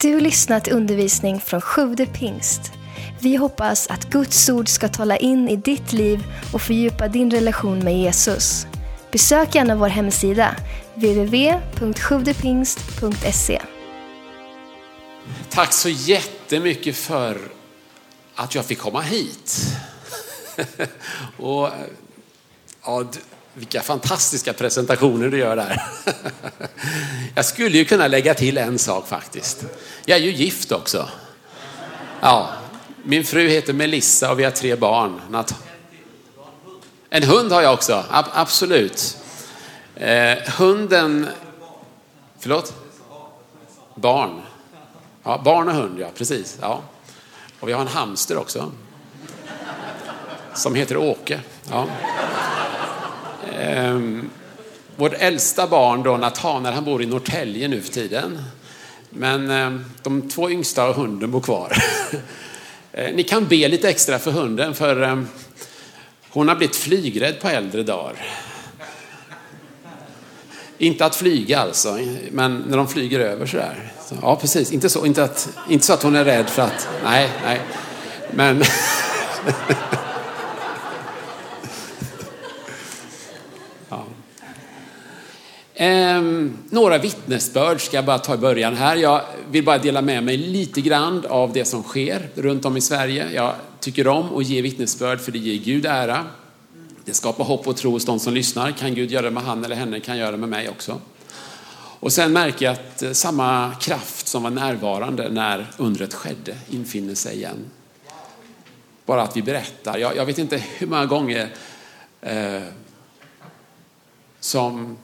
Du lyssnat till undervisning från Sjude pingst. Vi hoppas att Guds ord ska tala in i ditt liv och fördjupa din relation med Jesus. Besök gärna vår hemsida, www.sjuvdepingst.se. Tack så jättemycket för att jag fick komma hit. och ja, vilka fantastiska presentationer du gör där. jag skulle ju kunna lägga till en sak faktiskt. Jag är ju gift också. Ja, min fru heter Melissa och vi har tre barn. Nat- En hund har jag också, ab- absolut. Eh, hunden, förlåt? Barn. Ja, barn och hund, ja precis. Ja. Och vi har en hamster också. Som heter Åke. Ja. Eh, vårt äldsta barn då, Nathanael, han bor i Norrtälje nu för tiden. Men eh, de två yngsta och hunden bor kvar. Eh, Ni kan be lite extra för hunden för eh, hon har blivit flygrädd på äldre dagar. Inte att flyga alltså, men när de flyger över sådär. Så, ja, precis. Inte så, inte, att, inte så att hon är rädd för att... Nej, nej. Men... Eh, några vittnesbörd ska jag bara ta i början här. Jag vill bara dela med mig lite grann av det som sker runt om i Sverige. Jag tycker om att ge vittnesbörd för det ger Gud ära. Det skapar hopp och tro hos de som lyssnar. Kan Gud göra det med han eller henne kan göra det med mig också. Och sen märker jag att eh, samma kraft som var närvarande när undret skedde infinner sig igen. Bara att vi berättar. Jag, jag vet inte hur många gånger eh, som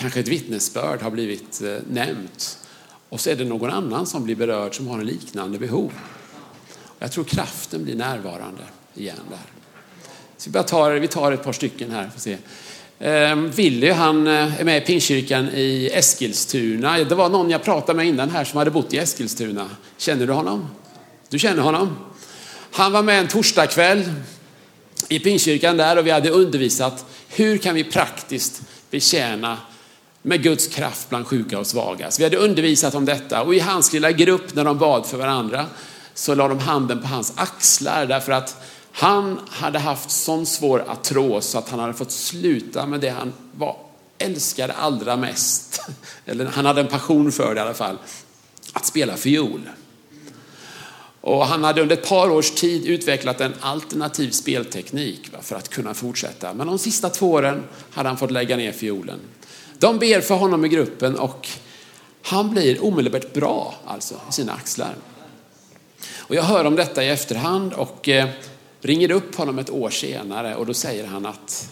kanske ett vittnesbörd har blivit eh, nämnt. Och så är det någon annan som blir berörd som har en liknande behov. Jag tror kraften blir närvarande igen där. Så vi, tar, vi tar ett par stycken här. Får se. Ehm, Willy han eh, är med i Pingstkyrkan i Eskilstuna. Det var någon jag pratade med innan här som hade bott i Eskilstuna. Känner du honom? Du känner honom? Han var med en torsdagkväll i Pingstkyrkan där och vi hade undervisat hur kan vi praktiskt betjäna med Guds kraft bland sjuka och svaga. Så vi hade undervisat om detta och i hans lilla grupp när de bad för varandra så la de handen på hans axlar därför att han hade haft sån svår artros så att han hade fått sluta med det han var, älskade allra mest. Eller han hade en passion för det i alla fall. Att spela fiol. Och han hade under ett par års tid utvecklat en alternativ spelteknik för att kunna fortsätta. Men de sista två åren hade han fått lägga ner fiolen. De ber för honom i gruppen och han blir omedelbart bra alltså i sina axlar. Och jag hör om detta i efterhand och eh, ringer upp honom ett år senare och då säger han att,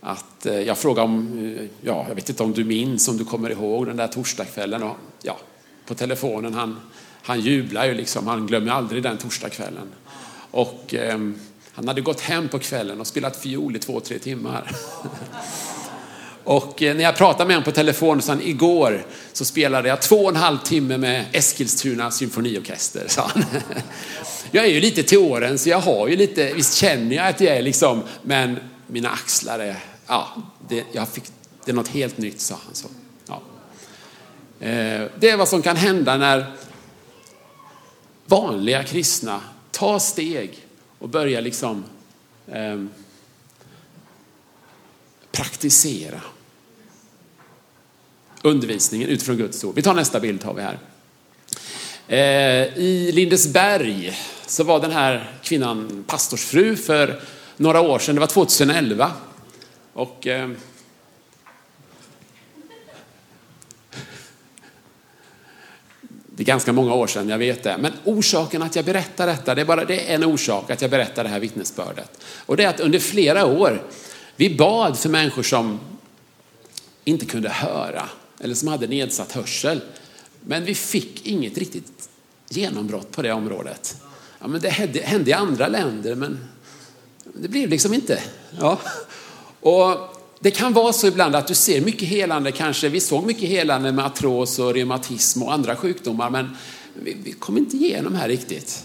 att eh, jag frågar om, eh, ja, jag vet inte om du minns, om du kommer ihåg den där torsdagskvällen och ja, på telefonen, han, han jublar ju liksom, han glömmer aldrig den torsdagskvällen. Och eh, han hade gått hem på kvällen och spelat fiol i två, tre timmar. Och eh, när jag pratade med honom på telefon, så han, igår så spelade jag två och en halv timme med Eskilstuna symfoniorkester, sa han. Jag är ju lite till åren så jag har ju lite, visst känner jag att jag är liksom, men mina axlar är, ja, det, jag fick, det är något helt nytt, sa han. Så, ja. Eh, det är vad som kan hända när vanliga kristna tar steg och börjar liksom eh, praktisera undervisningen utifrån Guds ord. Vi tar nästa bild har vi här. Eh, I Lindesberg så var den här kvinnan pastorsfru för några år sedan, det var 2011. Och eh, det är ganska många år sedan, jag vet det. Men orsaken att jag berättar detta, det är bara det är en orsak att jag berättar det här vittnesbördet. Och det är att under flera år, vi bad för människor som inte kunde höra eller som hade nedsatt hörsel. Men vi fick inget riktigt genombrott på det området. Ja, men det hände, hände i andra länder, men det blev liksom inte. Ja. Och det kan vara så ibland att du ser mycket helande kanske. Vi såg mycket helande med artros och reumatism och andra sjukdomar, men vi, vi kom inte igenom här riktigt.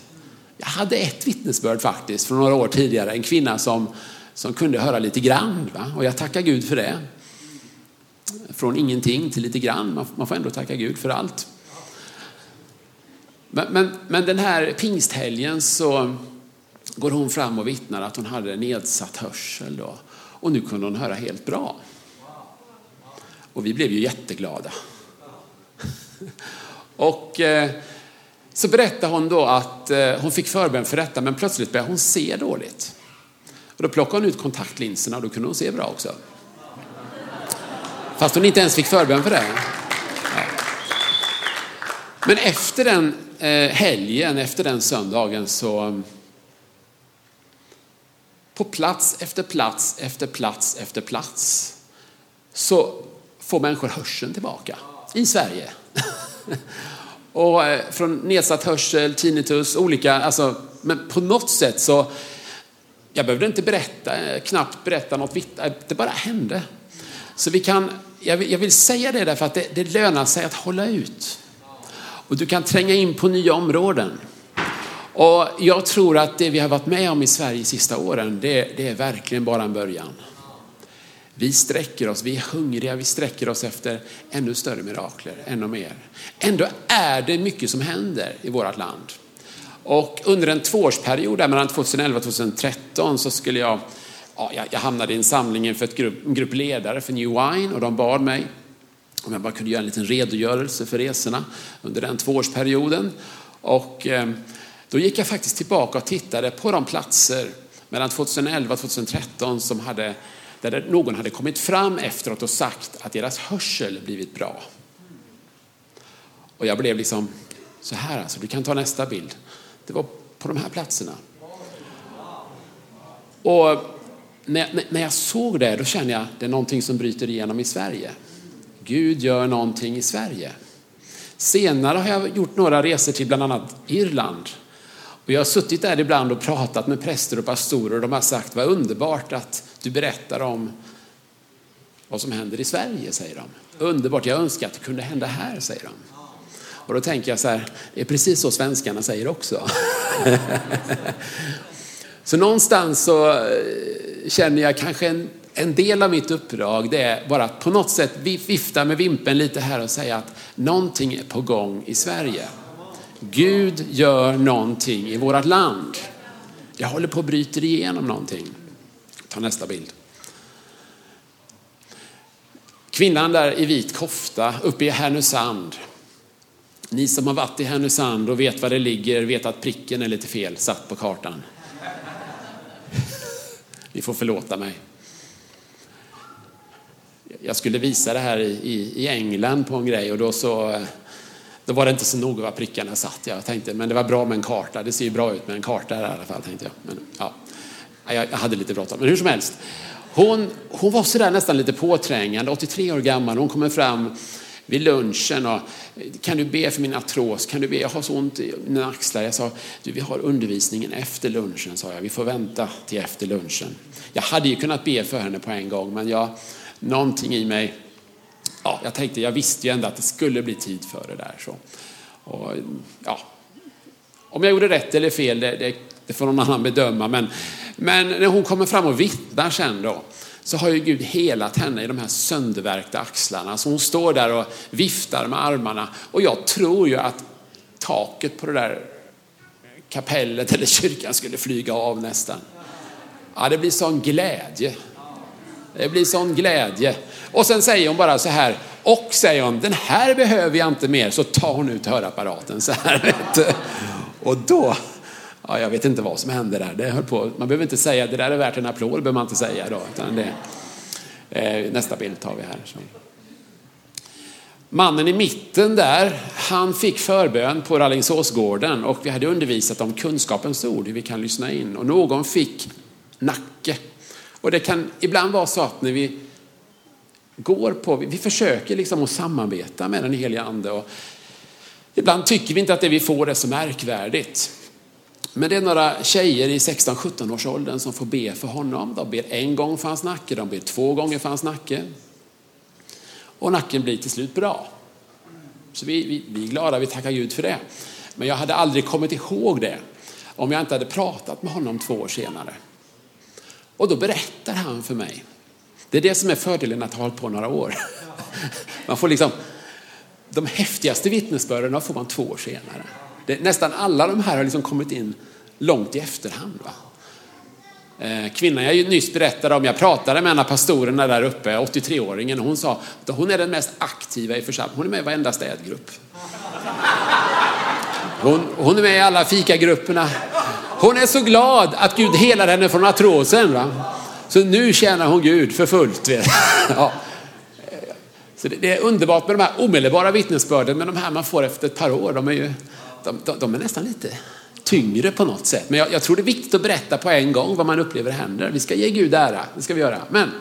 Jag hade ett vittnesbörd faktiskt från några år tidigare, en kvinna som, som kunde höra lite grann. Va? Och jag tackar Gud för det. Från ingenting till lite grann, man, får ändå tacka Gud för allt. Men, men, men den här pingsthelgen så går hon fram och vittnar att hon hade nedsatt hörsel då. Och nu kunde hon höra helt bra. Och vi blev ju jätteglada. Och eh, så berättar hon då att eh, hon fick förbön för detta men plötsligt började hon se dåligt. Och då plockade hon ut kontaktlinserna och då kunde hon se bra också. Fast hon inte ens fick förbön för det. Ja. Men efter den eh, helgen, efter den söndagen så på plats efter plats efter plats efter plats så får människor hörseln tillbaka i Sverige. och eh, från nedsatt hörsel, tinnitus, olika, alltså, men på något sätt så, jag behövde inte berätta, eh, knappt berätta något vitt, eh, det bara hände. Så vi kan, jag vill, jag vill säga det därför att det, det lönar sig att hålla ut. Och du kan tränga in på nya områden. Och jag tror att det vi har varit med om i Sverige de sista åren, det, det är verkligen bara en början. Vi sträcker oss, vi är hungriga, vi sträcker oss efter ännu större mirakler, ännu mer. Ändå är det mycket som händer i vårt land. Och under en tvåårsperiod mellan 2011 och 2013 så skulle jag, ja, jag hamnade i en samling inför ett grupp, en grupp ledare för New Wine och de bad mig om jag bara kunde göra en liten redogörelse för resorna under den tvåårsperioden. Och eh, då gick jag faktiskt tillbaka och tittade på de platser mellan 2011 och 2013 som hade, där någon hade kommit fram efteråt och sagt att deras hörsel blivit bra. Och jag blev liksom så här alltså, du kan ta nästa bild. Det var på de här platserna. Och när, när jag såg det, då kände jag att det är någonting som bryter igenom i Sverige. Gud gör någonting i Sverige. Senare har jag gjort några resor till bland annat Irland och jag har suttit där ibland och pratat med präster och pastorer och de har sagt vad underbart att du berättar om vad som händer i Sverige, säger de. Underbart, jag önskar att det kunde hända här, säger de. Och då tänker jag så här, det är precis så svenskarna säger också. så någonstans så känner jag kanske en, en del av mitt uppdrag, det är bara att på något sätt vifta med vimpen lite här och säga att någonting är på gång i Sverige. Gud gör någonting i vårt land. Jag håller på att bryta igenom någonting. Ta nästa bild. Kvinnan där i vit kofta uppe i Härnösand. Ni som har varit i Härnösand och vet var det ligger vet att pricken är lite fel satt på kartan. Ni får förlåta mig. Jag skulle visa det här i, i England på en grej och då så då var det inte så noga var prickarna satt. Jag tänkte, men det var bra med en karta. Det ser ju bra ut med en karta i alla fall, tänkte jag. Men, ja, jag hade lite bråttom, men hur som helst. Hon, hon var sådär nästan lite påträngande, 83 år gammal. Hon kommer fram vid lunchen och kan du be för min artros? Kan du be? Jag har så ont i mina axlar. Jag sa, du, vi har undervisningen efter lunchen, sa jag. Vi får vänta till efter lunchen. Jag hade ju kunnat be för henne på en gång, men jag, någonting i mig ja, jag tänkte, jag visste ju ändå att det skulle bli tid för det där. Så. Och, ja, om jag gjorde rätt eller fel, det, det, det får någon annan bedöma. Men, men när hon kommer fram och vittnar sen då, så har ju Gud helat henne i de här söndervärkta axlarna. Så hon står där och viftar med armarna. Och jag tror ju att taket på det där kapellet eller kyrkan skulle flyga av nästan. Ja, det blir sån glädje. Det blir sån glädje. Och sen säger hon bara så här, och säger hon, den här behöver jag inte mer, så tar hon ut hörapparaten så här. Vet Och då, ja, jag vet inte vad som hände där. Det höll på, man behöver inte säga, det där är värt en applåd, behöver man inte säga då. Utan det, eh, nästa bild tar vi här. Så. Mannen i mitten där, han fick förbön på Rallingsåsgården och vi hade undervisat om kunskapens ord, hur vi kan lyssna in. Och någon fick nacke. Och det kan ibland vara så att när vi går på, vi försöker liksom att samarbeta med den heliga ande. Och ibland tycker vi inte att det vi får är så märkvärdigt. Men det är några tjejer i 16-17 års åldern som får be för honom. De ber en gång för hans nacke, de ber två gånger för hans nacke. Och nacken blir till slut bra. Så vi, vi, vi är glada, vi tackar Gud för det. Men jag hade aldrig kommit ihåg det om jag inte hade pratat med honom två år senare. Och då berättar han för mig. Det är det som är fördelen att ha hållit på några år. Man får liksom, de häftigaste vittnesbörden får man två år senare. Det, nästan alla de här har liksom kommit in långt i efterhand. Va? Eh, kvinnan jag nyss berättade om, jag pratade med en av pastorerna där uppe, 83-åringen, och hon sa att hon är den mest aktiva i församlingen. Hon är med i varenda städgrupp. Hon, hon är med i alla fikagrupperna. Hon är så glad att Gud helar henne från artrosen. Va? Så nu tjänar hon Gud för fullt. Ja. Så det, är underbart med de här omedelbara vittnesbörden, men de här man får efter ett par år, de är, ju, de, de, de är nästan lite tyngre på något sätt. Men jag, jag, tror det är viktigt att berätta på en gång vad man upplever händer. Vi ska ge Gud ära, det ska vi göra. Men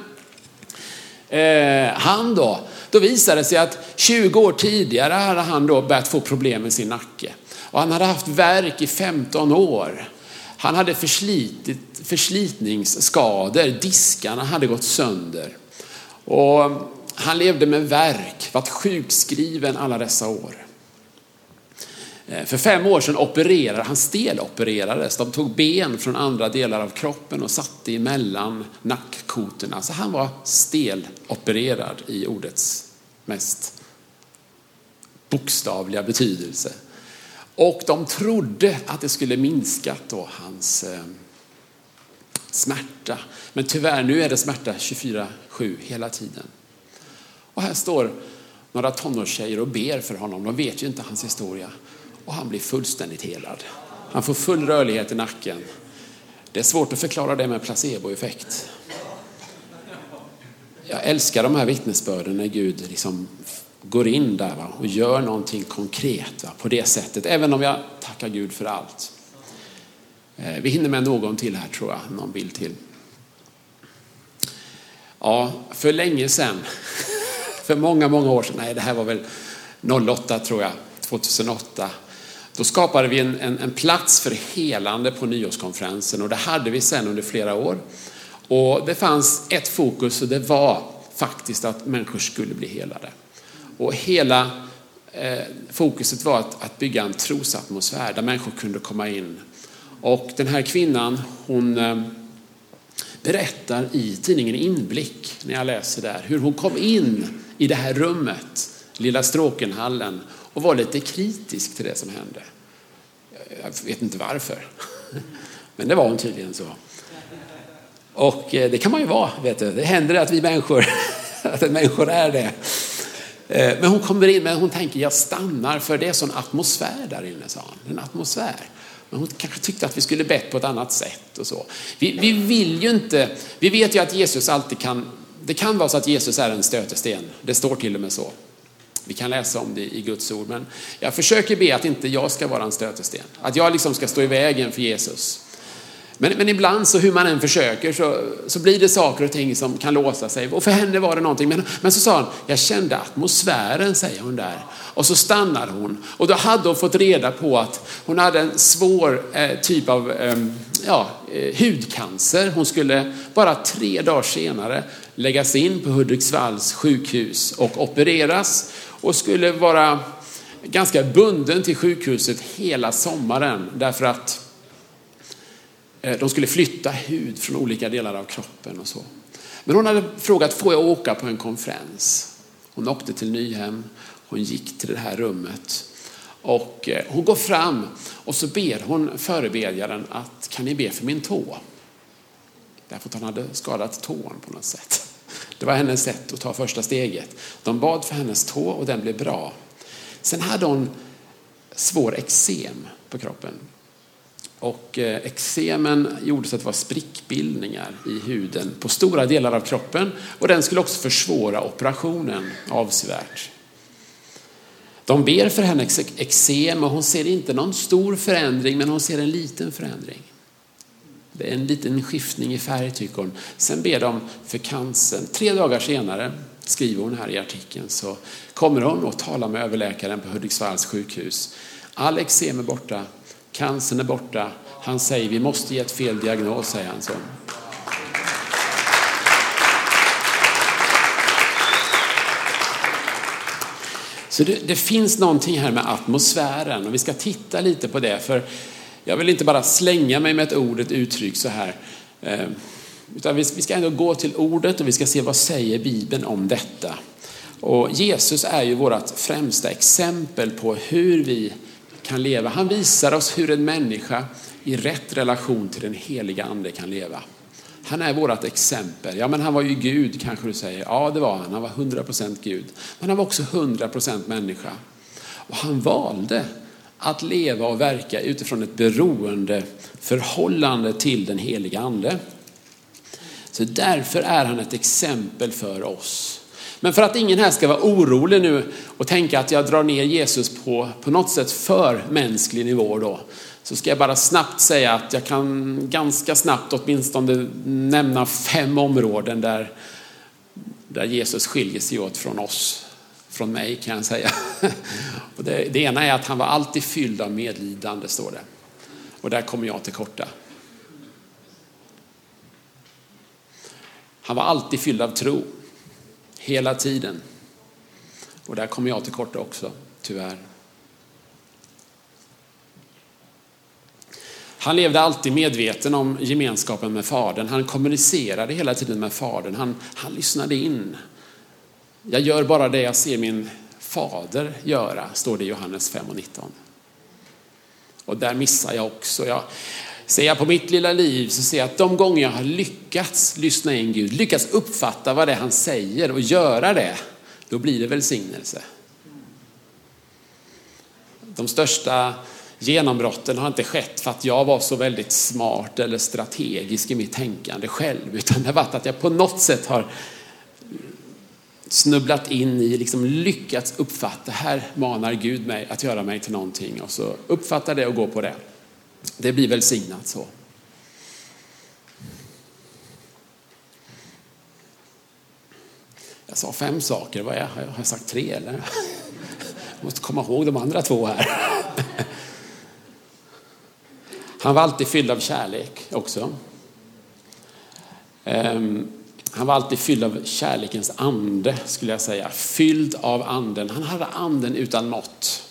eh, han då, då visade det sig att 20 år tidigare hade han då börjat få problem med sin nacke. Och han hade haft verk i 15 år. Han hade förslitit, förslitningsskador, diskarna hade gått sönder. Och han levde med verk, varit sjukskriven alla dessa år. Eh, för fem år sedan opererade han, stelopererades. De tog ben från andra delar av kroppen och satte emellan nackkotorna. Så han var stelopererad i ordets mest bokstavliga betydelse. Och de trodde att det skulle minska då hans eh, smärta. Men tyvärr, nu är det smärta 24-7 hela tiden. Och här står några tonårstjejer och ber för honom. De vet ju inte hans historia. Och han blir fullständigt helad. Han får full rörlighet i nacken. Det är svårt att förklara det med placeboeffekt. Jag älskar de här vittnesbörden när Gud liksom går in där va, och gör någonting konkret va, på det sättet. Även om jag tackar Gud för allt. Eh, vi hinner med någon till här tror jag, någon bild till. Ja, för länge sedan, för många, många år sedan, nej det här var väl 08 tror jag, 2008. Då skapade vi en, en, en plats för helande på nyårskonferensen och det hade vi sedan under flera år. Och det fanns ett fokus och det var faktiskt att människor skulle bli helade. Och hela eh, fokuset var att, att bygga en trosatmosfär där människor kunde komma in. Och den här kvinnan, hon eh, berättar i tidningen Inblick, när jag läser där, hur hon kom in i det här rummet, lilla Stråkenhallen, och var lite kritisk till det som hände. Jag vet inte varför, men det var hon tydligen så. Och eh, det kan man ju vara, vet du. Det händer att vi människor, att människor är det. Eh, men hon kommer in, men hon tänker jag stannar för det är sån atmosfär där inne, sa hon. En atmosfär. Men hon kanske tyckte att vi skulle bett på ett annat sätt och så. Vi, vi vill ju inte, vi vet ju att Jesus alltid kan, det kan vara så att Jesus är en stötesten. Det står till och med så. Vi kan läsa om det i Guds ord, men jag försöker be att inte jag ska vara en stötesten. Att jag liksom ska stå i vägen för Jesus. Men, men ibland så hur man än försöker så, så blir det saker och ting som kan låsa sig. Och för henne var det någonting. Men, men så sa hon, jag kände atmosfären, säger hon där. Och så stannar hon. Och då hade hon fått reda på att hon hade en svår eh, typ av eh, ja, eh, hudcancer. Hon skulle bara tre dagar senare läggas in på Hudiksvalls sjukhus och opereras. Och skulle vara ganska bunden till sjukhuset hela sommaren. Därför att eh, de skulle flytta hud från olika delar av kroppen och så. Men hon hade frågat, får jag åka på en konferens? Hon åkte till Nyhem, hon gick till det här rummet och eh, hon går fram och så ber hon förebedjaren att kan ni be för min tå? Därför att han hade skadat tån på något sätt. Det var hennes sätt att ta första steget. De bad för hennes tå och den blev bra. Sen hade hon svår eksem på kroppen. Och eh, eksemen gjorde så att det var sprickbildningar i huden på stora delar av kroppen och den skulle också försvåra operationen avsevärt. De ber för hennes eksem och hon ser inte någon stor förändring men hon ser en liten förändring. Det är en liten skiftning i färg tycker hon. Sen ber de för cancern. Tre dagar senare, skriver hon här i artikeln, så kommer hon och talar med överläkaren på Hudiksvalls sjukhus. All eksem är borta, Cancern är borta. Han säger vi måste ge ett fel diagnos, säger han så. Så det, det, finns någonting här med atmosfären och vi ska titta lite på det. För jag vill inte bara slänga mig med ett ord, ett uttryck så här. Eh, utan vi, vi ska ändå gå till ordet och vi ska se vad säger Bibeln om detta. Och Jesus är ju vårt främsta exempel på hur vi kan leva. Han visar oss hur en människa i rätt relation till den heliga ande kan leva. Han är vårt exempel. Ja, men han var ju Gud kanske du säger. Ja, det var han. Han var 100% Gud. Men han var också 100% människa. Och han valde att leva och verka utifrån ett beroende förhållande till den heliga ande. Så därför är han ett exempel för oss. Men för att ingen här ska vara orolig nu och tänka att jag drar ner Jesus på, på något sätt för mänsklig nivå då, så ska jag bara snabbt säga att jag kan ganska snabbt åtminstone nämna fem områden där, där Jesus skiljer sig åt från oss. Från mig kan jag säga. Och det, det ena är att han var alltid fylld av medlidande, står det. Och där kommer jag till korta. Han var alltid fylld av tro. Hela tiden. Och där kommer jag till korta också, tyvärr. Han levde alltid medveten om gemenskapen med Fadern. Han kommunicerade hela tiden med Fadern. Han, han lyssnade in. Jag gör bara det jag ser min fader göra, står det i Johannes 5 och 19. Och där missar jag också. Jag, ser jag på mitt lilla liv så ser jag att de gånger jag har lyckats lyssna in Gud, lyckats uppfatta vad det är han säger och göra det, då blir det välsignelse. De största genombrotten har inte skett för att jag var så väldigt smart eller strategisk i mitt tänkande själv, utan det har varit att jag på något sätt har snubblat in i, liksom lyckats uppfatta, här manar Gud mig att göra mig till någonting och så uppfatta det och gå på det. Det blir välsignat så. Jag sa fem saker, vad är, har jag sagt tre eller? Jag måste komma ihåg de andra två här. Han var alltid fylld av kärlek också. Ehm, han var alltid fylld av kärlekens ande, skulle jag säga. Fylld av anden. Han hade anden utan mått.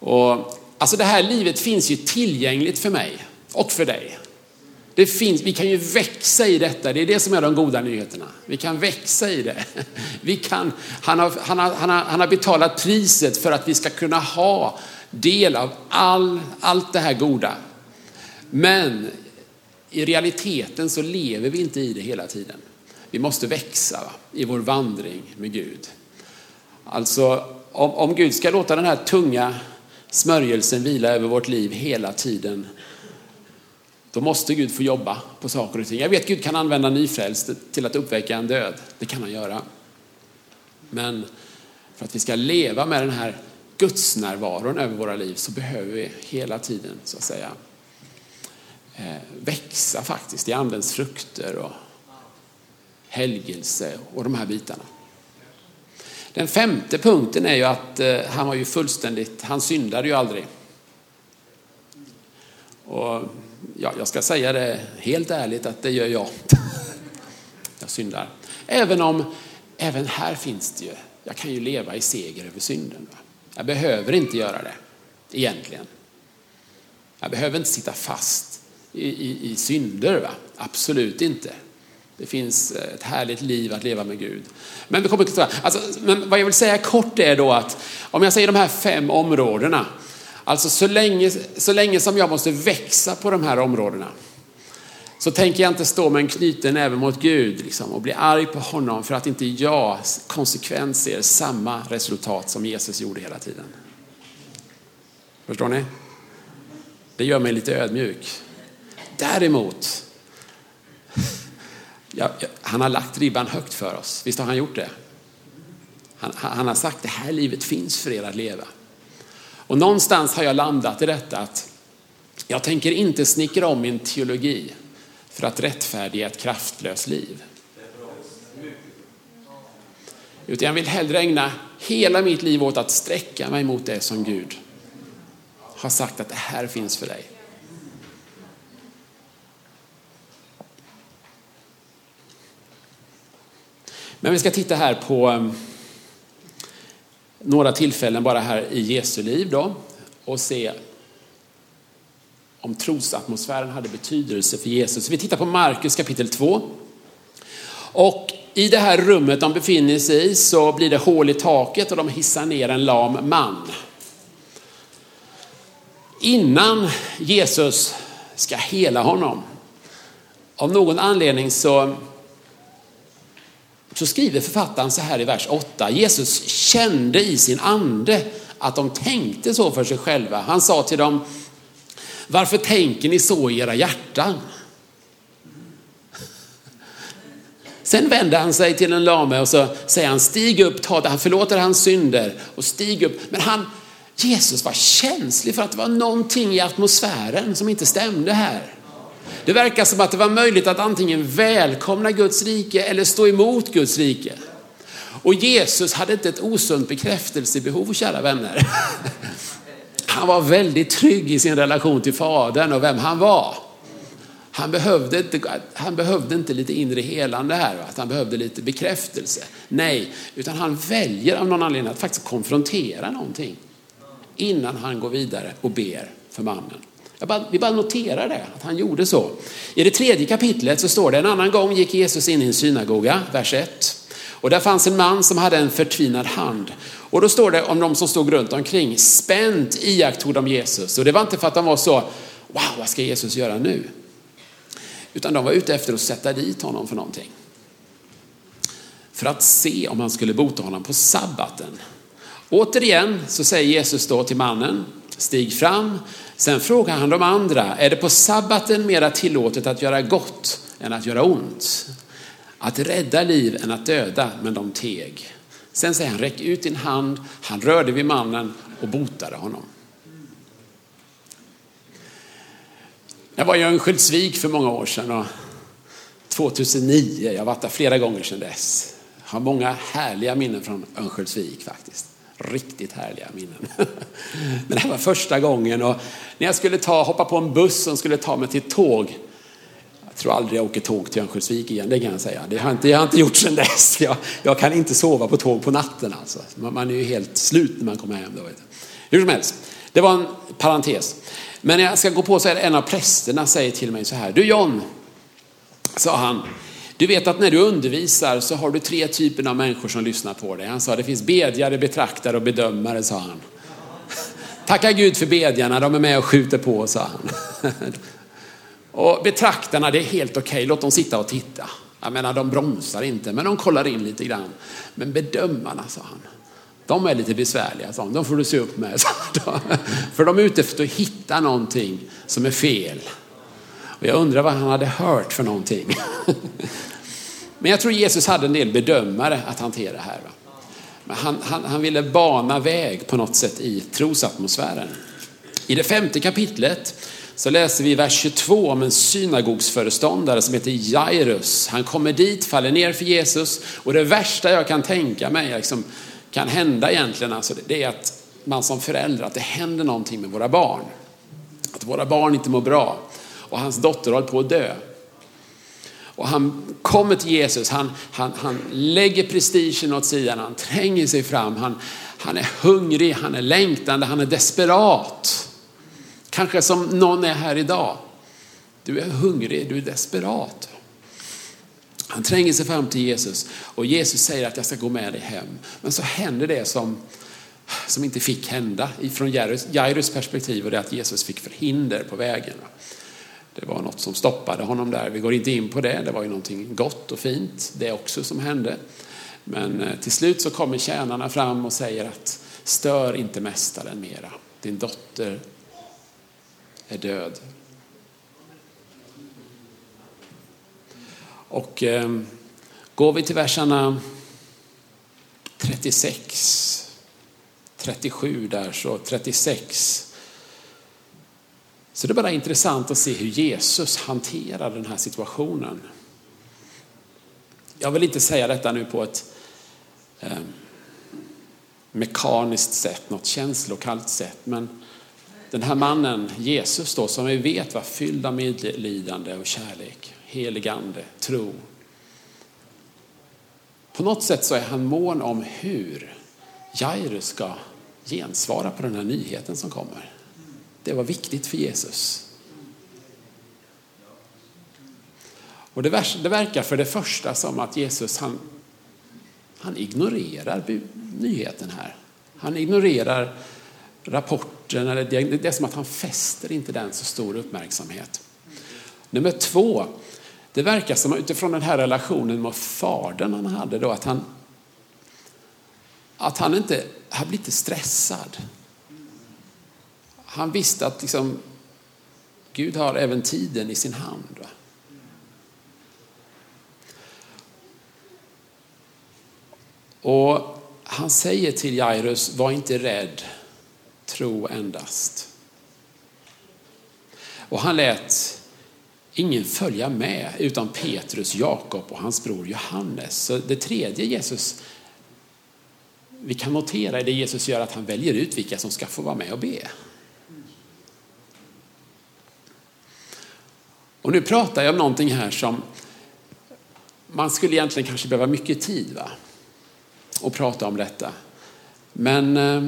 Och, alltså det här livet finns ju tillgängligt för mig och för dig. Det finns, vi kan ju växa i detta, det är det som är de goda nyheterna. Vi kan växa i det. Vi kan, han, har, han, har, han, har, han har betalat priset för att vi ska kunna ha del av all, allt det här goda. Men i realiteten så lever vi inte i det hela tiden. Vi måste växa i vår vandring med Gud. Alltså om, om Gud ska låta den här tunga smörjelsen vila över vårt liv hela tiden, då måste Gud få jobba på saker och ting. Jag vet att Gud kan använda nyfrälst till att uppväcka en död. Det kan han göra. Men för att vi ska leva med den här gudsnärvaron över våra liv så behöver vi hela tiden så att säga Eh, växa faktiskt i andens frukter och helgelse och de här bitarna. Den femte punkten är ju att eh, han var ju fullständigt, han syndade ju aldrig. Och ja, jag ska säga det helt ärligt att det gör jag. jag syndar. Även om, även här finns det ju, jag kan ju leva i seger över synden. Va? Jag behöver inte göra det, egentligen. Jag behöver inte sitta fast i, i, i synder, va? absolut inte. Det finns eh, ett härligt liv att leva med Gud. Men, det kommer alltså, men vad jag vill säga kort är då att om jag säger de här fem områdena, alltså så länge, så länge som jag måste växa på de här områdena, så tänker jag inte stå med en knuten näve mot Gud liksom, och bli arg på honom för att inte jag konsekvent ser samma resultat som Jesus gjorde hela tiden. Förstår ni? Det gör mig lite ödmjuk. Däremot, ja, han har lagt ribban högt för oss. Visst har han gjort det? Han, han har sagt det här livet finns för er att leva. Och någonstans har jag landat i detta att jag tänker inte snickra om min teologi för att rättfärdiga ett kraftlöst liv. Utan jag vill hellre ägna hela mitt liv åt att sträcka mig mot det som Gud har sagt att det här finns för dig. Men vi ska titta här på ehm, några tillfällen bara här i Jesu liv då och se om trosatmosfären hade betydelse för Jesus. Vi tittar på Markus kapitel 2. Och i det här rummet de befinner sig i så blir det hål i taket och de hissar ner en lam man. innan Jesus ska hela honom, av någon anledning så, så skriver författaren så här i vers 8. Jesus kände i sin ande att de tänkte så för sig själva. Han sa till dem, varför tänker ni så i era hjärtan? Sen vänder han sig till en lame och så säger han, stig upp, ta det. Han förlåter hans synder och stig upp. Men han, Jesus var känslig för att det var någonting i atmosfären som inte stämde här. Det verkar som att det var möjligt att antingen välkomna Guds rike eller stå emot Guds rike. Och Jesus hade inte ett osunt bekräftelsebehov, kära vänner. Han var väldigt trygg i sin relation till Fadern och vem han var. Han behövde inte, han behövde inte lite inre helande här, att han behövde lite bekräftelse. Nej, utan han väljer av någon anledning att faktiskt konfrontera någonting innan han går vidare och ber för mannen. Jag bara, vi bara noterar det, att han gjorde så. I det tredje kapitlet så står det, en annan gång gick Jesus in i en synagoga, vers 1. Och där fanns en man som hade en förtvinad hand. Och då står det om de som stod runt omkring, spänt iakttog de Jesus. Och det var inte för att de var så, wow, vad ska Jesus göra nu? Utan de var ute efter att sätta dit honom för någonting. För att se om han skulle bota honom på sabbaten. Återigen så säger Jesus då till mannen, stig fram. Sen frågar han de andra, är det på sabbaten mera tillåtet att göra gott än att göra ont? Att rädda liv än att döda, men de teg. Sen säger han, räck ut din hand. Han rörde vid mannen och botade honom. Jag var i Örnsköldsvik för många år sedan och 2009, jag har varit där flera gånger sedan dess. Jag har många härliga minnen från Örnsköldsvik faktiskt. Riktigt härliga minnen. Men det här var första gången och när jag skulle ta, hoppa på en buss som skulle ta mig till tåg. Jag tror aldrig jag åker tåg till Örnsköldsvik igen, det kan jag säga. Det har jag inte, jag har inte gjort sedan dess. Jag, jag, kan inte sova på tåg på natten alltså. Man, man är ju helt slut när man kommer hem. Då, vet Hur som helst, det var en parentes. Men när jag ska gå på så är det en av prästerna säger till mig så här. Du John, sa han. Du vet att när du undervisar så har du tre typer av människor som lyssnar på dig. Han sa det finns bedjare, betraktare och bedömare, sa han. Tacka Gud för bedjarna, de är med och skjuter på, sa han. Och betraktarna, det är helt okej, okay. låt dem sitta och titta. Jag menar, de bromsar inte, men de kollar in lite grann. Men bedömarna, sa han, de är lite besvärliga, sa han. De får du se upp med. För de är ute efter att hitta någonting som är fel. Och jag undrar vad han hade hört för någonting. Men jag tror Jesus hade en del bedömare att hantera här. Men han, han, han ville bana väg på något sätt i trosatmosfären. I det femte kapitlet så läser vi i vers 22 om en synagogsföreståndare som heter Jairus. Han kommer dit, faller ner för Jesus och det värsta jag kan tänka mig liksom, kan hända egentligen, alltså, det är att man som förälder, att det händer någonting med våra barn. Att våra barn inte mår bra och hans dotter håller på att dö. Och han kommer till Jesus, han, han, han lägger prestigen åt sidan, han tränger sig fram, han, han är hungrig, han är längtande, han är desperat. Kanske som någon är här idag. Du är hungrig, du är desperat. Han tränger sig fram till Jesus och Jesus säger att jag ska gå med dig hem. Men så händer det som, som inte fick hända från Jairus perspektiv och det är att Jesus fick förhinder på vägen. Det var något som stoppade honom där. Vi går inte in på det. Det var ju någonting gott och fint det också som hände. Men eh, till slut så kommer tjänarna fram och säger att stör inte mästaren mera. Din dotter är död. Och eh, går vi till verserna 36, 37 där så 36 så det är bara intressant att se hur Jesus hanterar den här situationen. Jag vill inte säga detta nu på ett eh, mekaniskt sätt, något känslokallt sätt, men den här mannen, Jesus då, som vi vet var fylld av medlidande och kärlek, heligande, tro. På något sätt så är han mån om hur Jairus ska gensvara på den här nyheten som kommer. Det var viktigt för Jesus. Och det, verkar för det första som att Jesus han, han ignorerar nyheten här. Han ignorerar rapporten, eller det är som att han fäster inte den så stor uppmärksamhet. Nummer två, det verkar som utifrån den här relationen med fadern han hade då, att han, att han inte, han blir inte stressad. Han visste att liksom, Gud har även tiden i sin hand. Va? Och han säger till Jairus, var inte rädd, tro endast. Och han lät ingen följa med utan Petrus, Jakob och hans bror Johannes. Så det tredje Jesus vi kan notera är det Jesus gör att han väljer ut vilka som ska få vara med och be. Och nu pratar jag om någonting här som man skulle egentligen kanske behöva mycket tid va? och prata om detta. Men eh,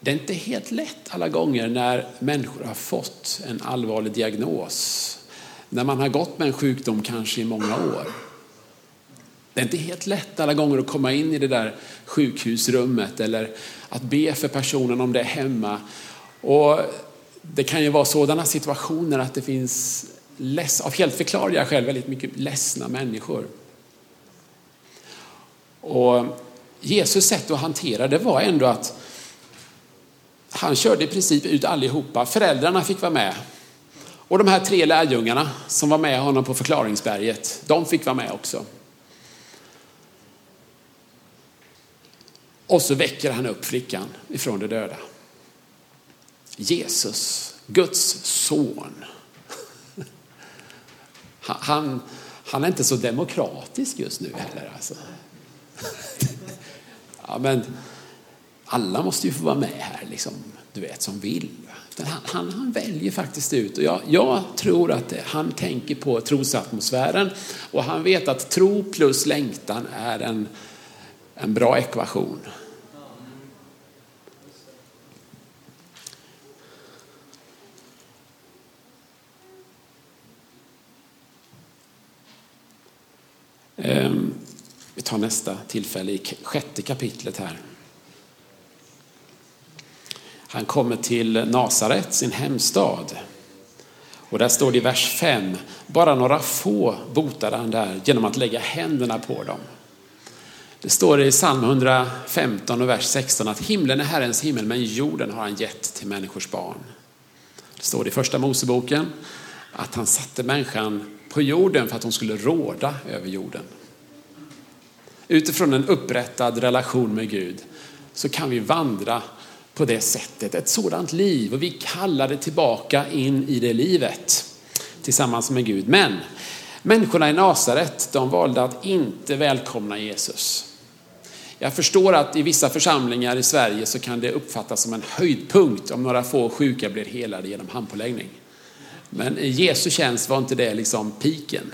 det är inte helt lätt alla gånger när människor har fått en allvarlig diagnos. När man har gått med en sjukdom kanske i många år. Det är inte helt lätt alla gånger att komma in i det där sjukhusrummet eller att be för personen om det är hemma. Och det kan ju vara sådana situationer att det finns less, av helt förklarliga skäl väldigt mycket ledsna människor. Och Jesus sätt att hantera det var ändå att han körde i princip ut allihopa. Föräldrarna fick vara med. Och de här tre lärjungarna som var med honom på förklaringsberget, de fick vara med också. Och så väcker han upp flickan ifrån de döda. Jesus, Guds son. Han, han är inte så demokratisk just nu heller. Alltså. Ja, men alla måste ju få vara med här, liksom, du vet, som vill. Han, han, han, väljer faktiskt ut. Och jag, jag tror att det, han tänker på trosatmosfären och han vet att tro plus längtan är en, en bra ekvation. Ehm, vi tar nästa tillfälle i sjätte kapitlet här. Han kommer till Nasaret, sin hemstad. Och där står det i vers 5, bara några få botade han där genom att lägga händerna på dem. Det står i psalm 115 och vers 16 att himlen är Herrens himmel men jorden har han gett till människors barn. Det står i första Moseboken att han satte människan på jorden för att hon skulle råda över jorden. Utifrån en upprättad relation med Gud så kan vi vandra på det sättet, ett sådant liv och vi kallar det tillbaka in i det livet tillsammans med Gud. Men människorna i Nasaret, de valde att inte välkomna Jesus. Jag förstår att i vissa församlingar i Sverige så kan det uppfattas som en höjdpunkt om några få sjuka blir helade genom handpåläggning. Men i Jesu tjänst var inte det liksom piken.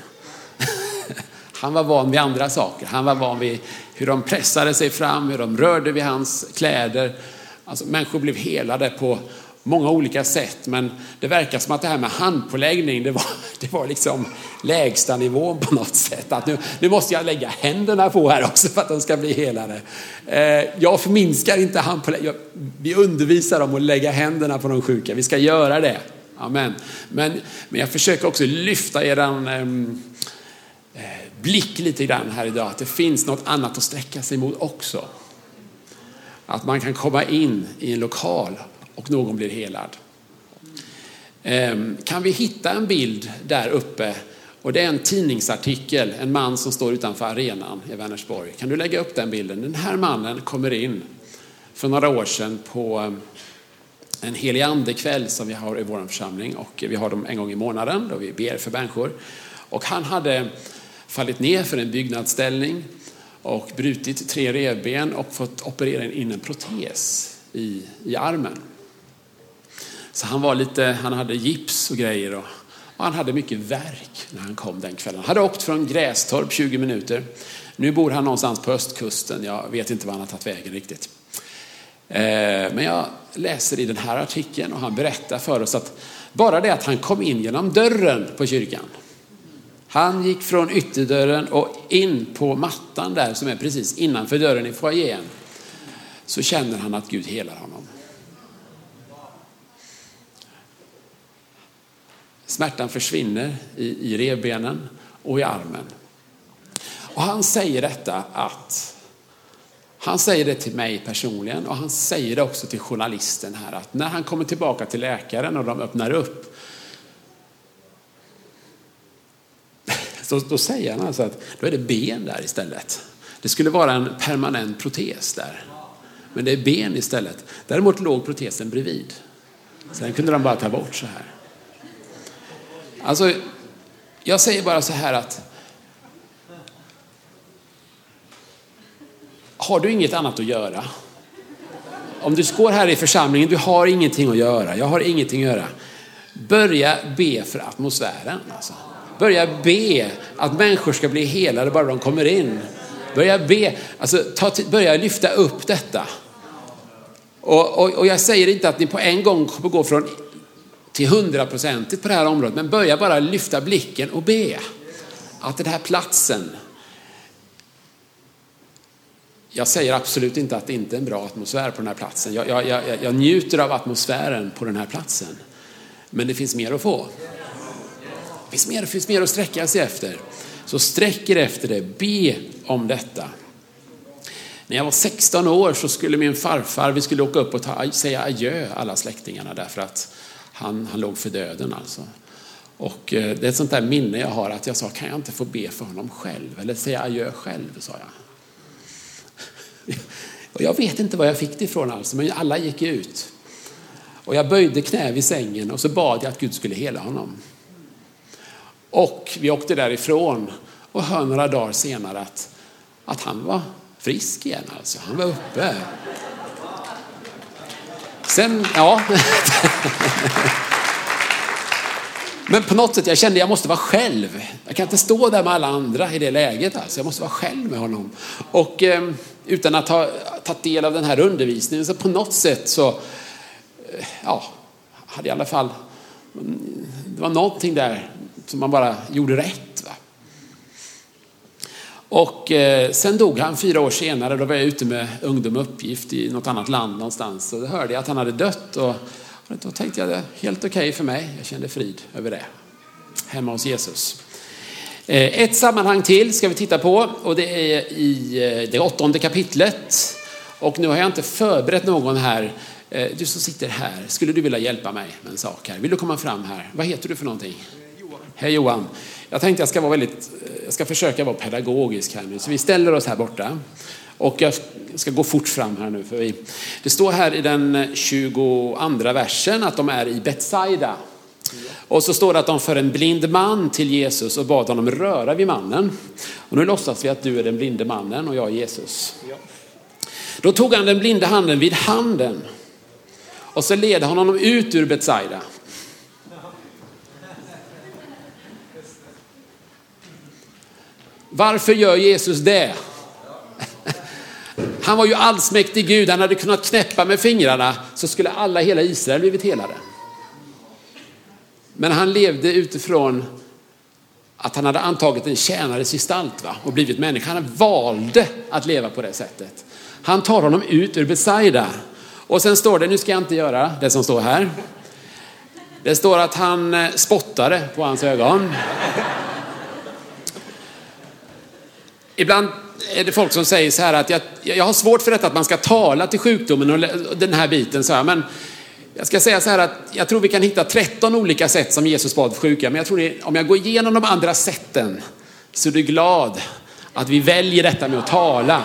Han var van vid andra saker. Han var van vid hur de pressade sig fram, hur de rörde vid hans kläder. Alltså, människor blev helade på många olika sätt, men det verkar som att det här med handpåläggning, det var, det var liksom lägsta nivån på något sätt. Att nu, nu måste jag lägga händerna på här också för att de ska bli helade. Eh, jag förminskar inte handpåläggning. Vi undervisar om att lägga händerna på de sjuka. Vi ska göra det. Amen. Men, men jag försöker också lyfta eran ehm, eh, blick lite grann här idag. Att det finns något annat att sträcka sig mot också. Att man kan komma in i en lokal och någon blir helad. Eh, kan vi hitta en bild där uppe? Och det är en tidningsartikel, en man som står utanför arenan i Vänersborg. Kan du lägga upp den bilden? Den här mannen kommer in för några år sedan på ehm, en helig andekväll som vi har i vår församling och vi har dem en gång i månaden då vi ber för människor. Och han hade fallit ner för en byggnadsställning och brutit tre revben och fått operera in en protes i, i armen. Så han var lite, han hade gips och grejer och, och han hade mycket verk när han kom den kvällen. Han hade åkt från Grästorp 20 minuter. Nu bor han någonstans på östkusten. Jag vet inte var han har tagit vägen riktigt. Eh, men jag läser i den här artikeln och han berättar för oss att bara det att han kom in genom dörren på kyrkan han gick från ytterdörren och in på mattan där som är precis innanför dörren i foajén. så känner han att Gud helar honom. Smärtan försvinner i, i revbenen och i armen. Och han säger detta att han säger det till mig personligen och han säger det också till journalisten här att när han kommer tillbaka till läkaren och de öppnar upp då, då säger han alltså att då är det ben där istället. Det skulle vara en permanent protes där. Men det är ben istället. Däremot låg protesen bredvid. Sen kunde de bara ta bort så här. Alltså, jag säger bara så här att har du inget annat att göra? Om du står här i församlingen, du har ingenting att göra, jag har ingenting att göra. Börja be för atmosfären. Alltså. Börja be att människor ska bli helade bara de kommer in. Börja be, alltså ta, börja lyfta upp detta. Och, och, och, jag säger inte att ni på en gång kommer gå från till hundraprocentigt på det här området, men börja bara lyfta blicken och be. Att den här platsen, jag säger absolut inte att det inte är en bra atmosfär på den här platsen. Jag, jag, jag, jag njuter av atmosfären på den här platsen. Men det finns mer att få. Det finns mer, det finns mer att sträcka sig efter. Så sträck er efter det, be om detta. När jag var 16 år så skulle min farfar, vi skulle åka upp och ta, säga adjö alla släktingarna därför att han, han låg för döden alltså. Och eh, det är ett sånt där minne jag har att jag sa, kan jag inte få be för honom själv? Eller säga adjö själv, sa jag. Och jag vet inte var jag fick det ifrån alltså, men alla gick ut. Och jag böjde knä vid sängen och så bad jag att Gud skulle hela honom. Och vi åkte därifrån och hör några dagar senare att, att han var frisk igen alltså. Han var uppe. Sen, ja. Men på något sätt, jag kände att jag måste vara själv. Jag kan inte stå där med alla andra i det läget. Alltså. Jag måste vara själv med honom. Och eh, utan att ha tagit del av den här undervisningen, så på något sätt så, eh, ja, hade i alla fall, det var någonting där som man bara gjorde rätt. Va? Och eh, sen dog han fyra år senare. Då var jag ute med ungdom uppgift i något annat land någonstans. Och då hörde jag att han hade dött. Och, och då tänkte jag det helt okej okay för mig. Jag kände frid över det. Hemma hos Jesus. Eh, ett sammanhang till ska vi titta på och det är i eh, det åttonde kapitlet. Och nu har jag inte förberett någon här. Eh, du som sitter här, skulle du vilja hjälpa mig med en sak här? Vill du komma fram här? Vad heter du för någonting? Hej Johan. Jag tänkte jag ska, vara väldigt, jag ska försöka vara pedagogisk här nu. Så vi ställer oss här borta. Och jag ska gå fort fram här nu. För vi, det står här i den 22 versen att de är i Betsaida. Och så står det att de för en blind man till Jesus och bad honom röra vid mannen. Och nu låtsas vi att du är den blinde mannen och jag är Jesus. Då tog han den blinde handen vid handen och så led han honom ut ur Betsaida. Varför gör Jesus det? Han var ju allsmäktig Gud, han hade kunnat knäppa med fingrarna så skulle alla hela Israel blivit helade. Men han levde utifrån att han hade antagit en tjänares gestalt va? och blivit människa. Han valde att leva på det sättet. Han tar honom ut ur Besaida. Och sen står det, nu ska jag inte göra det som står här. Det står att han eh, spottade på hans ögon. Ibland är det folk som säger så här att jag, jag har svårt för detta att man ska tala till sjukdomen och den här biten. Så här, men jag ska säga så här att jag tror vi kan hitta 13 olika sätt som Jesus bad för sjuka. Men jag tror det, om jag går igenom de andra sätten så är du glad att vi väljer detta med att tala.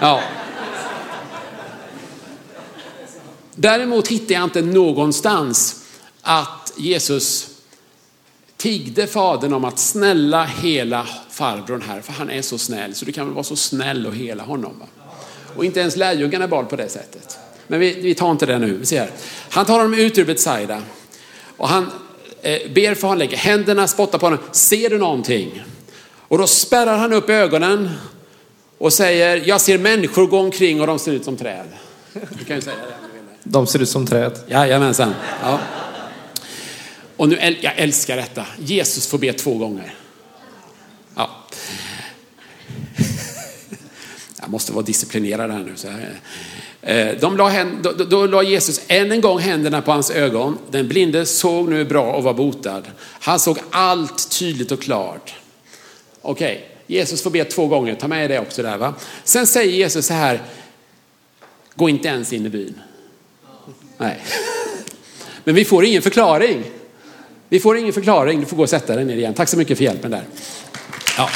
Ja. Däremot hittar jag inte någonstans att Jesus tiggde fadern om att snälla hela farbrorn här, för han är så snäll, så du kan väl vara så snäll och hela honom. Va? Och inte ens lärjungarna bad på det sättet. Men vi, vi tar inte det nu. Vi ser. Han tar honom ut ur Betsaida och han eh, ber för honom, lägger händerna, spottar på honom. Ser du någonting? Och då spärrar han upp ögonen och säger, jag ser människor gå omkring och de ser ut som träd. Du kan ju säga det. De ser ut som träd. Jajamensan. Ja. Och nu, jag älskar detta. Jesus får be två gånger. Jag måste vara disciplinerad här nu. Så här. Eh, de la, då, då la Jesus än en gång händerna på hans ögon. Den blinde såg nu bra och var botad. Han såg allt tydligt och klart. Okej, okay. Jesus får be två gånger, ta med det också där va. Sen säger Jesus så här, gå inte ens in i byn. Nej. Men vi får ingen förklaring. Vi får ingen förklaring, du får gå och sätta dig ner igen. Tack så mycket för hjälpen där. Ja.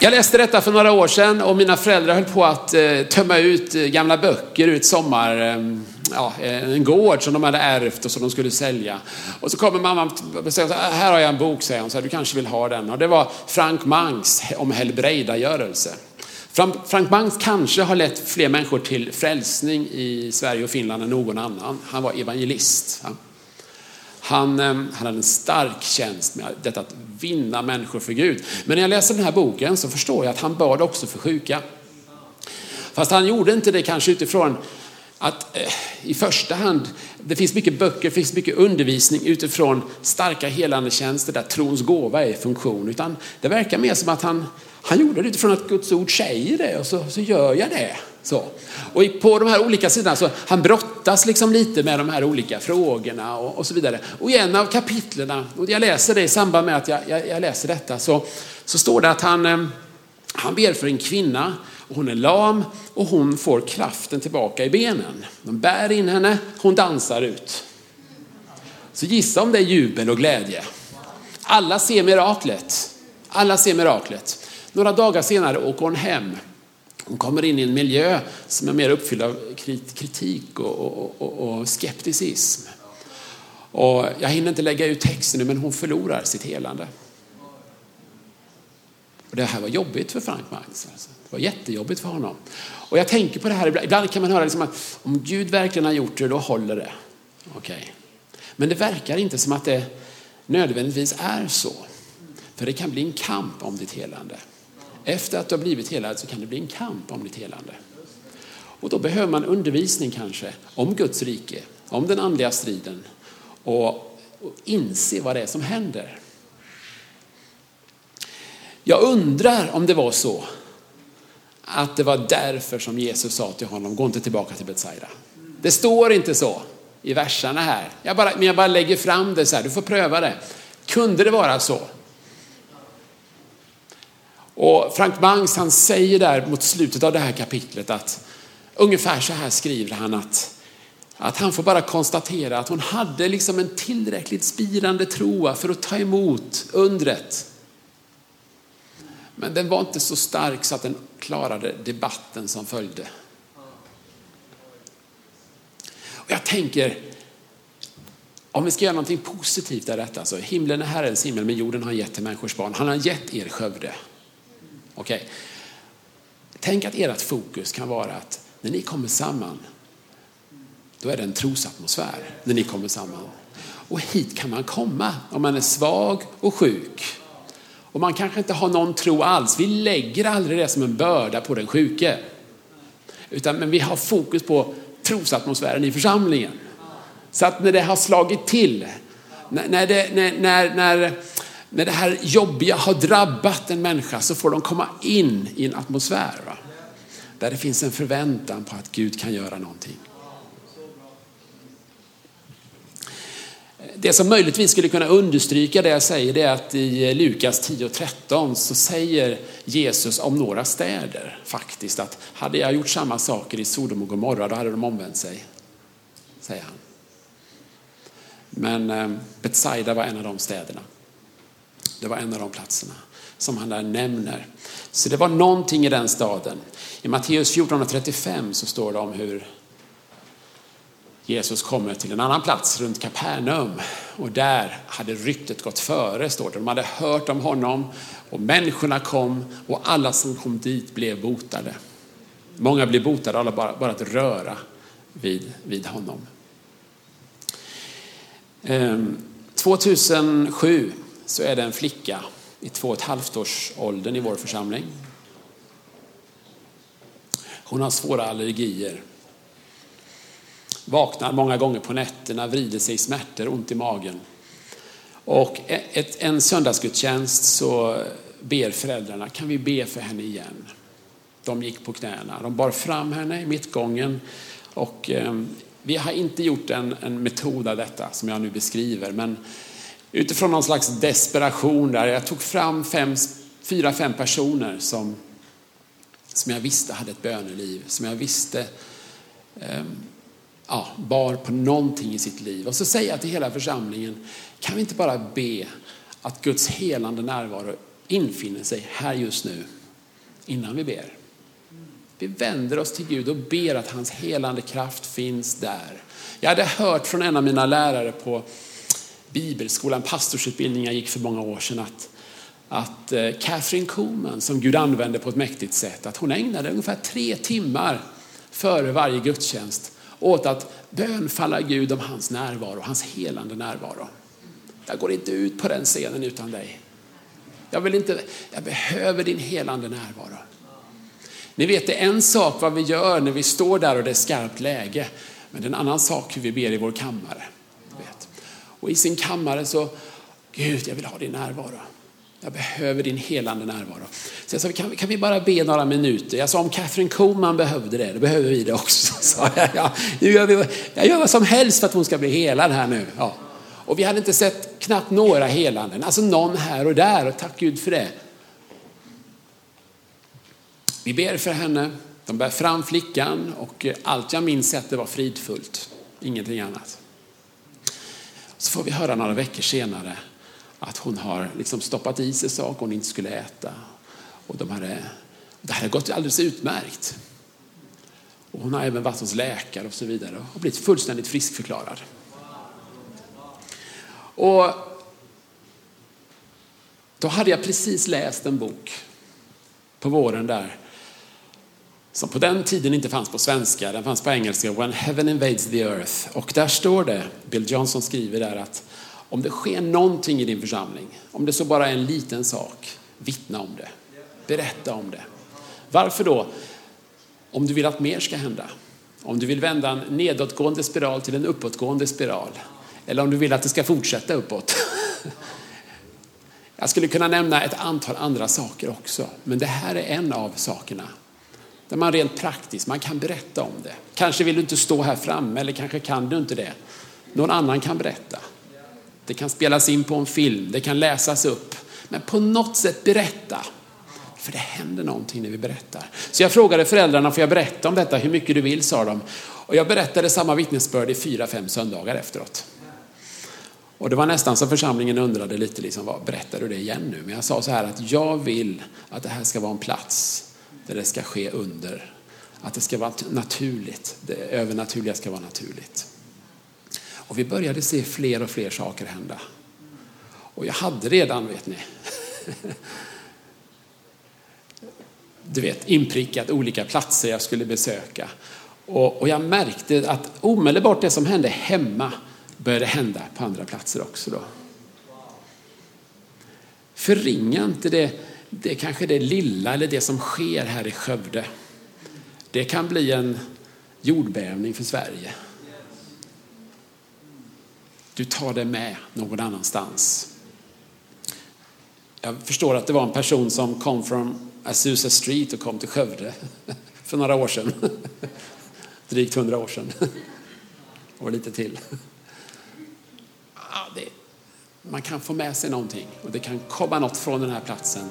Jag läste detta för några år sedan och mina föräldrar höll på att eh, tömma ut eh, gamla böcker ur ett sommar, ehm, ja, eh, en gård som de hade ärvt och som de skulle sälja. Och så kommer mamma och säger, ah, här har jag en bok, säger hon, så du kanske vill ha den. Och det var Frank Mangs om helbrägdagörelse. Frank Mangs kanske har lett fler människor till frälsning i Sverige och Finland än någon annan. Han var evangelist. Han, eh, han hade en stark tjänst med detta att vinna människor för Gud. Men när jag läser den här boken så förstår jag att han bad också för sjuka. Fast han gjorde inte det kanske utifrån att eh, i första hand, det finns mycket böcker, det finns mycket undervisning utifrån starka helande tjänster där trons gåva är i funktion. Utan det verkar mer som att han, han gjorde det utifrån att Guds ord säger det och så, så gör jag det. Så. Och på de här olika sidorna så han brottas liksom lite med de här olika frågorna och, och så vidare. Och i en av kapitlerna, och jag läser det i samband med att jag, jag, jag läser detta, så, så står det att han, eh, han ber för en kvinna och hon är lam och hon får kraften tillbaka i benen. De bär in henne, hon dansar ut. Så gissa om det är jubel och glädje. Alla ser miraklet. Alla ser miraklet. Några dagar senare åker hon hem hon kommer in i en miljö som är mer uppfylld av kritik och, och, och, och skepticism. Och jag hinner inte lägga ut texten nu, men hon förlorar sitt helande. Och det här var jobbigt för Frank Marx. Alltså. Det var jättejobbigt för honom. Och jag tänker på det här, ibland kan man höra liksom att om Gud verkligen har gjort det, då håller det. Okay. Men det verkar inte som att det nödvändigtvis är så. För det kan bli en kamp om ditt helande. Efter att du har blivit helad så kan det bli en kamp om ditt helande. Och då behöver man undervisning kanske om Guds rike, om den andliga striden och, och inse vad det är som händer. Jag undrar om det var så att det var därför som Jesus sa till honom, gå inte tillbaka till Betsaida. Det står inte så i verserna här. Jag bara, men jag bara lägger fram det så här, du får pröva det. Kunde det vara så och Frank Mangs han säger där mot slutet av det här kapitlet att ungefär så här skriver han att, att han får bara konstatera att hon hade liksom en tillräckligt spirande troa för att ta emot undret. Men den var inte så stark så att den klarade debatten som följde. Och jag tänker, om vi ska göra någonting positivt av detta, så himlen är Herrens himmel, men jorden har gett till människors barn. Han har gett er Skövde. Okay. Tänk att ert fokus kan vara att när ni kommer samman, då är det en trosatmosfär när ni kommer samman. Och hit kan man komma om man är svag och sjuk. Och man kanske inte har någon tro alls. Vi lägger aldrig det som en börda på den sjuke. Utan, men vi har fokus på trosatmosfären i församlingen. Så att när det har slagit till, när, när, det, när, när, när det här jobbiga har drabbat en människa så får de komma in i en atmosfär va? där det finns en förväntan på att Gud kan göra någonting. Det som möjligtvis skulle kunna understryka det jag säger det är att i Lukas 10.13 så säger Jesus om några städer faktiskt att hade jag gjort samma saker i Sodom och Gomorra då hade de omvänt sig, säger han. Men eh, Betsaida var en av de städerna. Det var en av de platserna som han där nämner. Så det var någonting i den staden. I Matteus 14.35 så står det om hur Jesus kommer till en annan plats runt Kapernaum och där hade ryktet gått före, står det. De hade hört om honom och människorna kom och alla som kom dit blev botade. Många blev botade alla bara, bara att röra vid, vid honom. Ehm, 2007 så är det en flicka i två och ett halvt års åldern i vår församling. Hon har svåra allergier. Vaknar många gånger på nätterna, vrider sig i smärtor, ont i magen. Och ett, en söndagsgudstjänst så ber föräldrarna, kan vi be för henne igen? De gick på knäna, de bar fram henne i mittgången och eh, vi har inte gjort en, en metod av detta som jag nu beskriver, men utifrån någon slags desperation där, jag tog fram fem, fyra, fem personer som, som jag visste hade ett böneliv, som jag visste eh, ja, bar på någonting i sitt liv. Och så säger jag till hela församlingen, kan vi inte bara be att Guds helande närvaro infinner sig här just nu innan vi ber? Vi vänder oss till Gud och ber att hans helande kraft finns där. Jag hade hört från en av mina lärare på bibelskolan, pastorsutbildning jag gick för många år sedan, att, att eh, Catherine Kuhlman, som Gud använde på ett mäktigt sätt, att hon ägnade ungefär tre timmar före varje gudstjänst åt att bönfalla Gud om hans närvaro, hans helande närvaro. Jag går inte ut på den scenen utan dig. Jag, vill inte, jag behöver din helande närvaro. Ni vet, det är en sak vad vi gör när vi står där och det är skarpt läge. Men det är en annan sak hur vi ber i vår kammare. Och i sin kammare så, Gud jag vill ha din närvaro. Jag behöver din helande närvaro. Så jag sa, kan, kan vi bara be några minuter? Jag sa, om Catherine Coman behövde det, då behöver vi det också. Så jag, ja, nu gör vi, jag gör vad som helst för att hon ska bli helad här nu. Ja. Och vi hade inte sett knappt några helanden, alltså någon här och där, och tack Gud för det. Vi ber för henne, de bär fram flickan och allt jag minns är att det var fridfullt, ingenting annat. Så får vi höra några veckor senare att hon har liksom stoppat i sig saker hon inte skulle äta. Och de hade, det hade gått alldeles utmärkt. Och hon har även varit hos läkare och så vidare och blivit fullständigt friskförklarad. Och då hade jag precis läst en bok på våren där som på den tiden inte fanns på svenska, den fanns på engelska, When Heaven Invades the Earth. Och där står det, Bill Johnson skriver där att om det sker någonting i din församling, om det så bara är en liten sak, vittna om det. Berätta om det. Varför då? Om du vill att mer ska hända. Om du vill vända en nedåtgående spiral till en uppåtgående spiral. Eller om du vill att det ska fortsätta uppåt. Jag skulle kunna nämna ett antal andra saker också, men det här är en av sakerna. Där man rent praktiskt, man kan berätta om det. Kanske vill du inte stå här framme eller kanske kan du inte det. Någon annan kan berätta. Det kan spelas in på en film, det kan läsas upp. Men på något sätt berätta. För det händer någonting när vi berättar. Så jag frågade föräldrarna, får jag berätta om detta hur mycket du vill, sa de. Och jag berättade samma vittnesbörd i fyra, fem söndagar efteråt. Och det var nästan så församlingen undrade lite, liksom, vad, berättar du det igen nu? Men jag sa så här att jag vill att det här ska vara en plats där det ska ske under. Att det ska vara naturligt, det övernaturliga ska vara naturligt. Och vi började se fler och fler saker hända. Och jag hade redan, vet ni, du vet, inprickat olika platser jag skulle besöka. Och, och jag märkte att omedelbart det som hände hemma började hända på andra platser också. Då. Förringa inte det, det kanske det lilla eller det som sker här i Skövde. Det kan bli en jordbävning för Sverige. Du tar det med någon annanstans. Jag förstår att det var en person som kom från Azusa Street och kom till Skövde för några år sedan. Drygt hundra år sedan. Och lite till. Man kan få med sig någonting och det kan komma något från den här platsen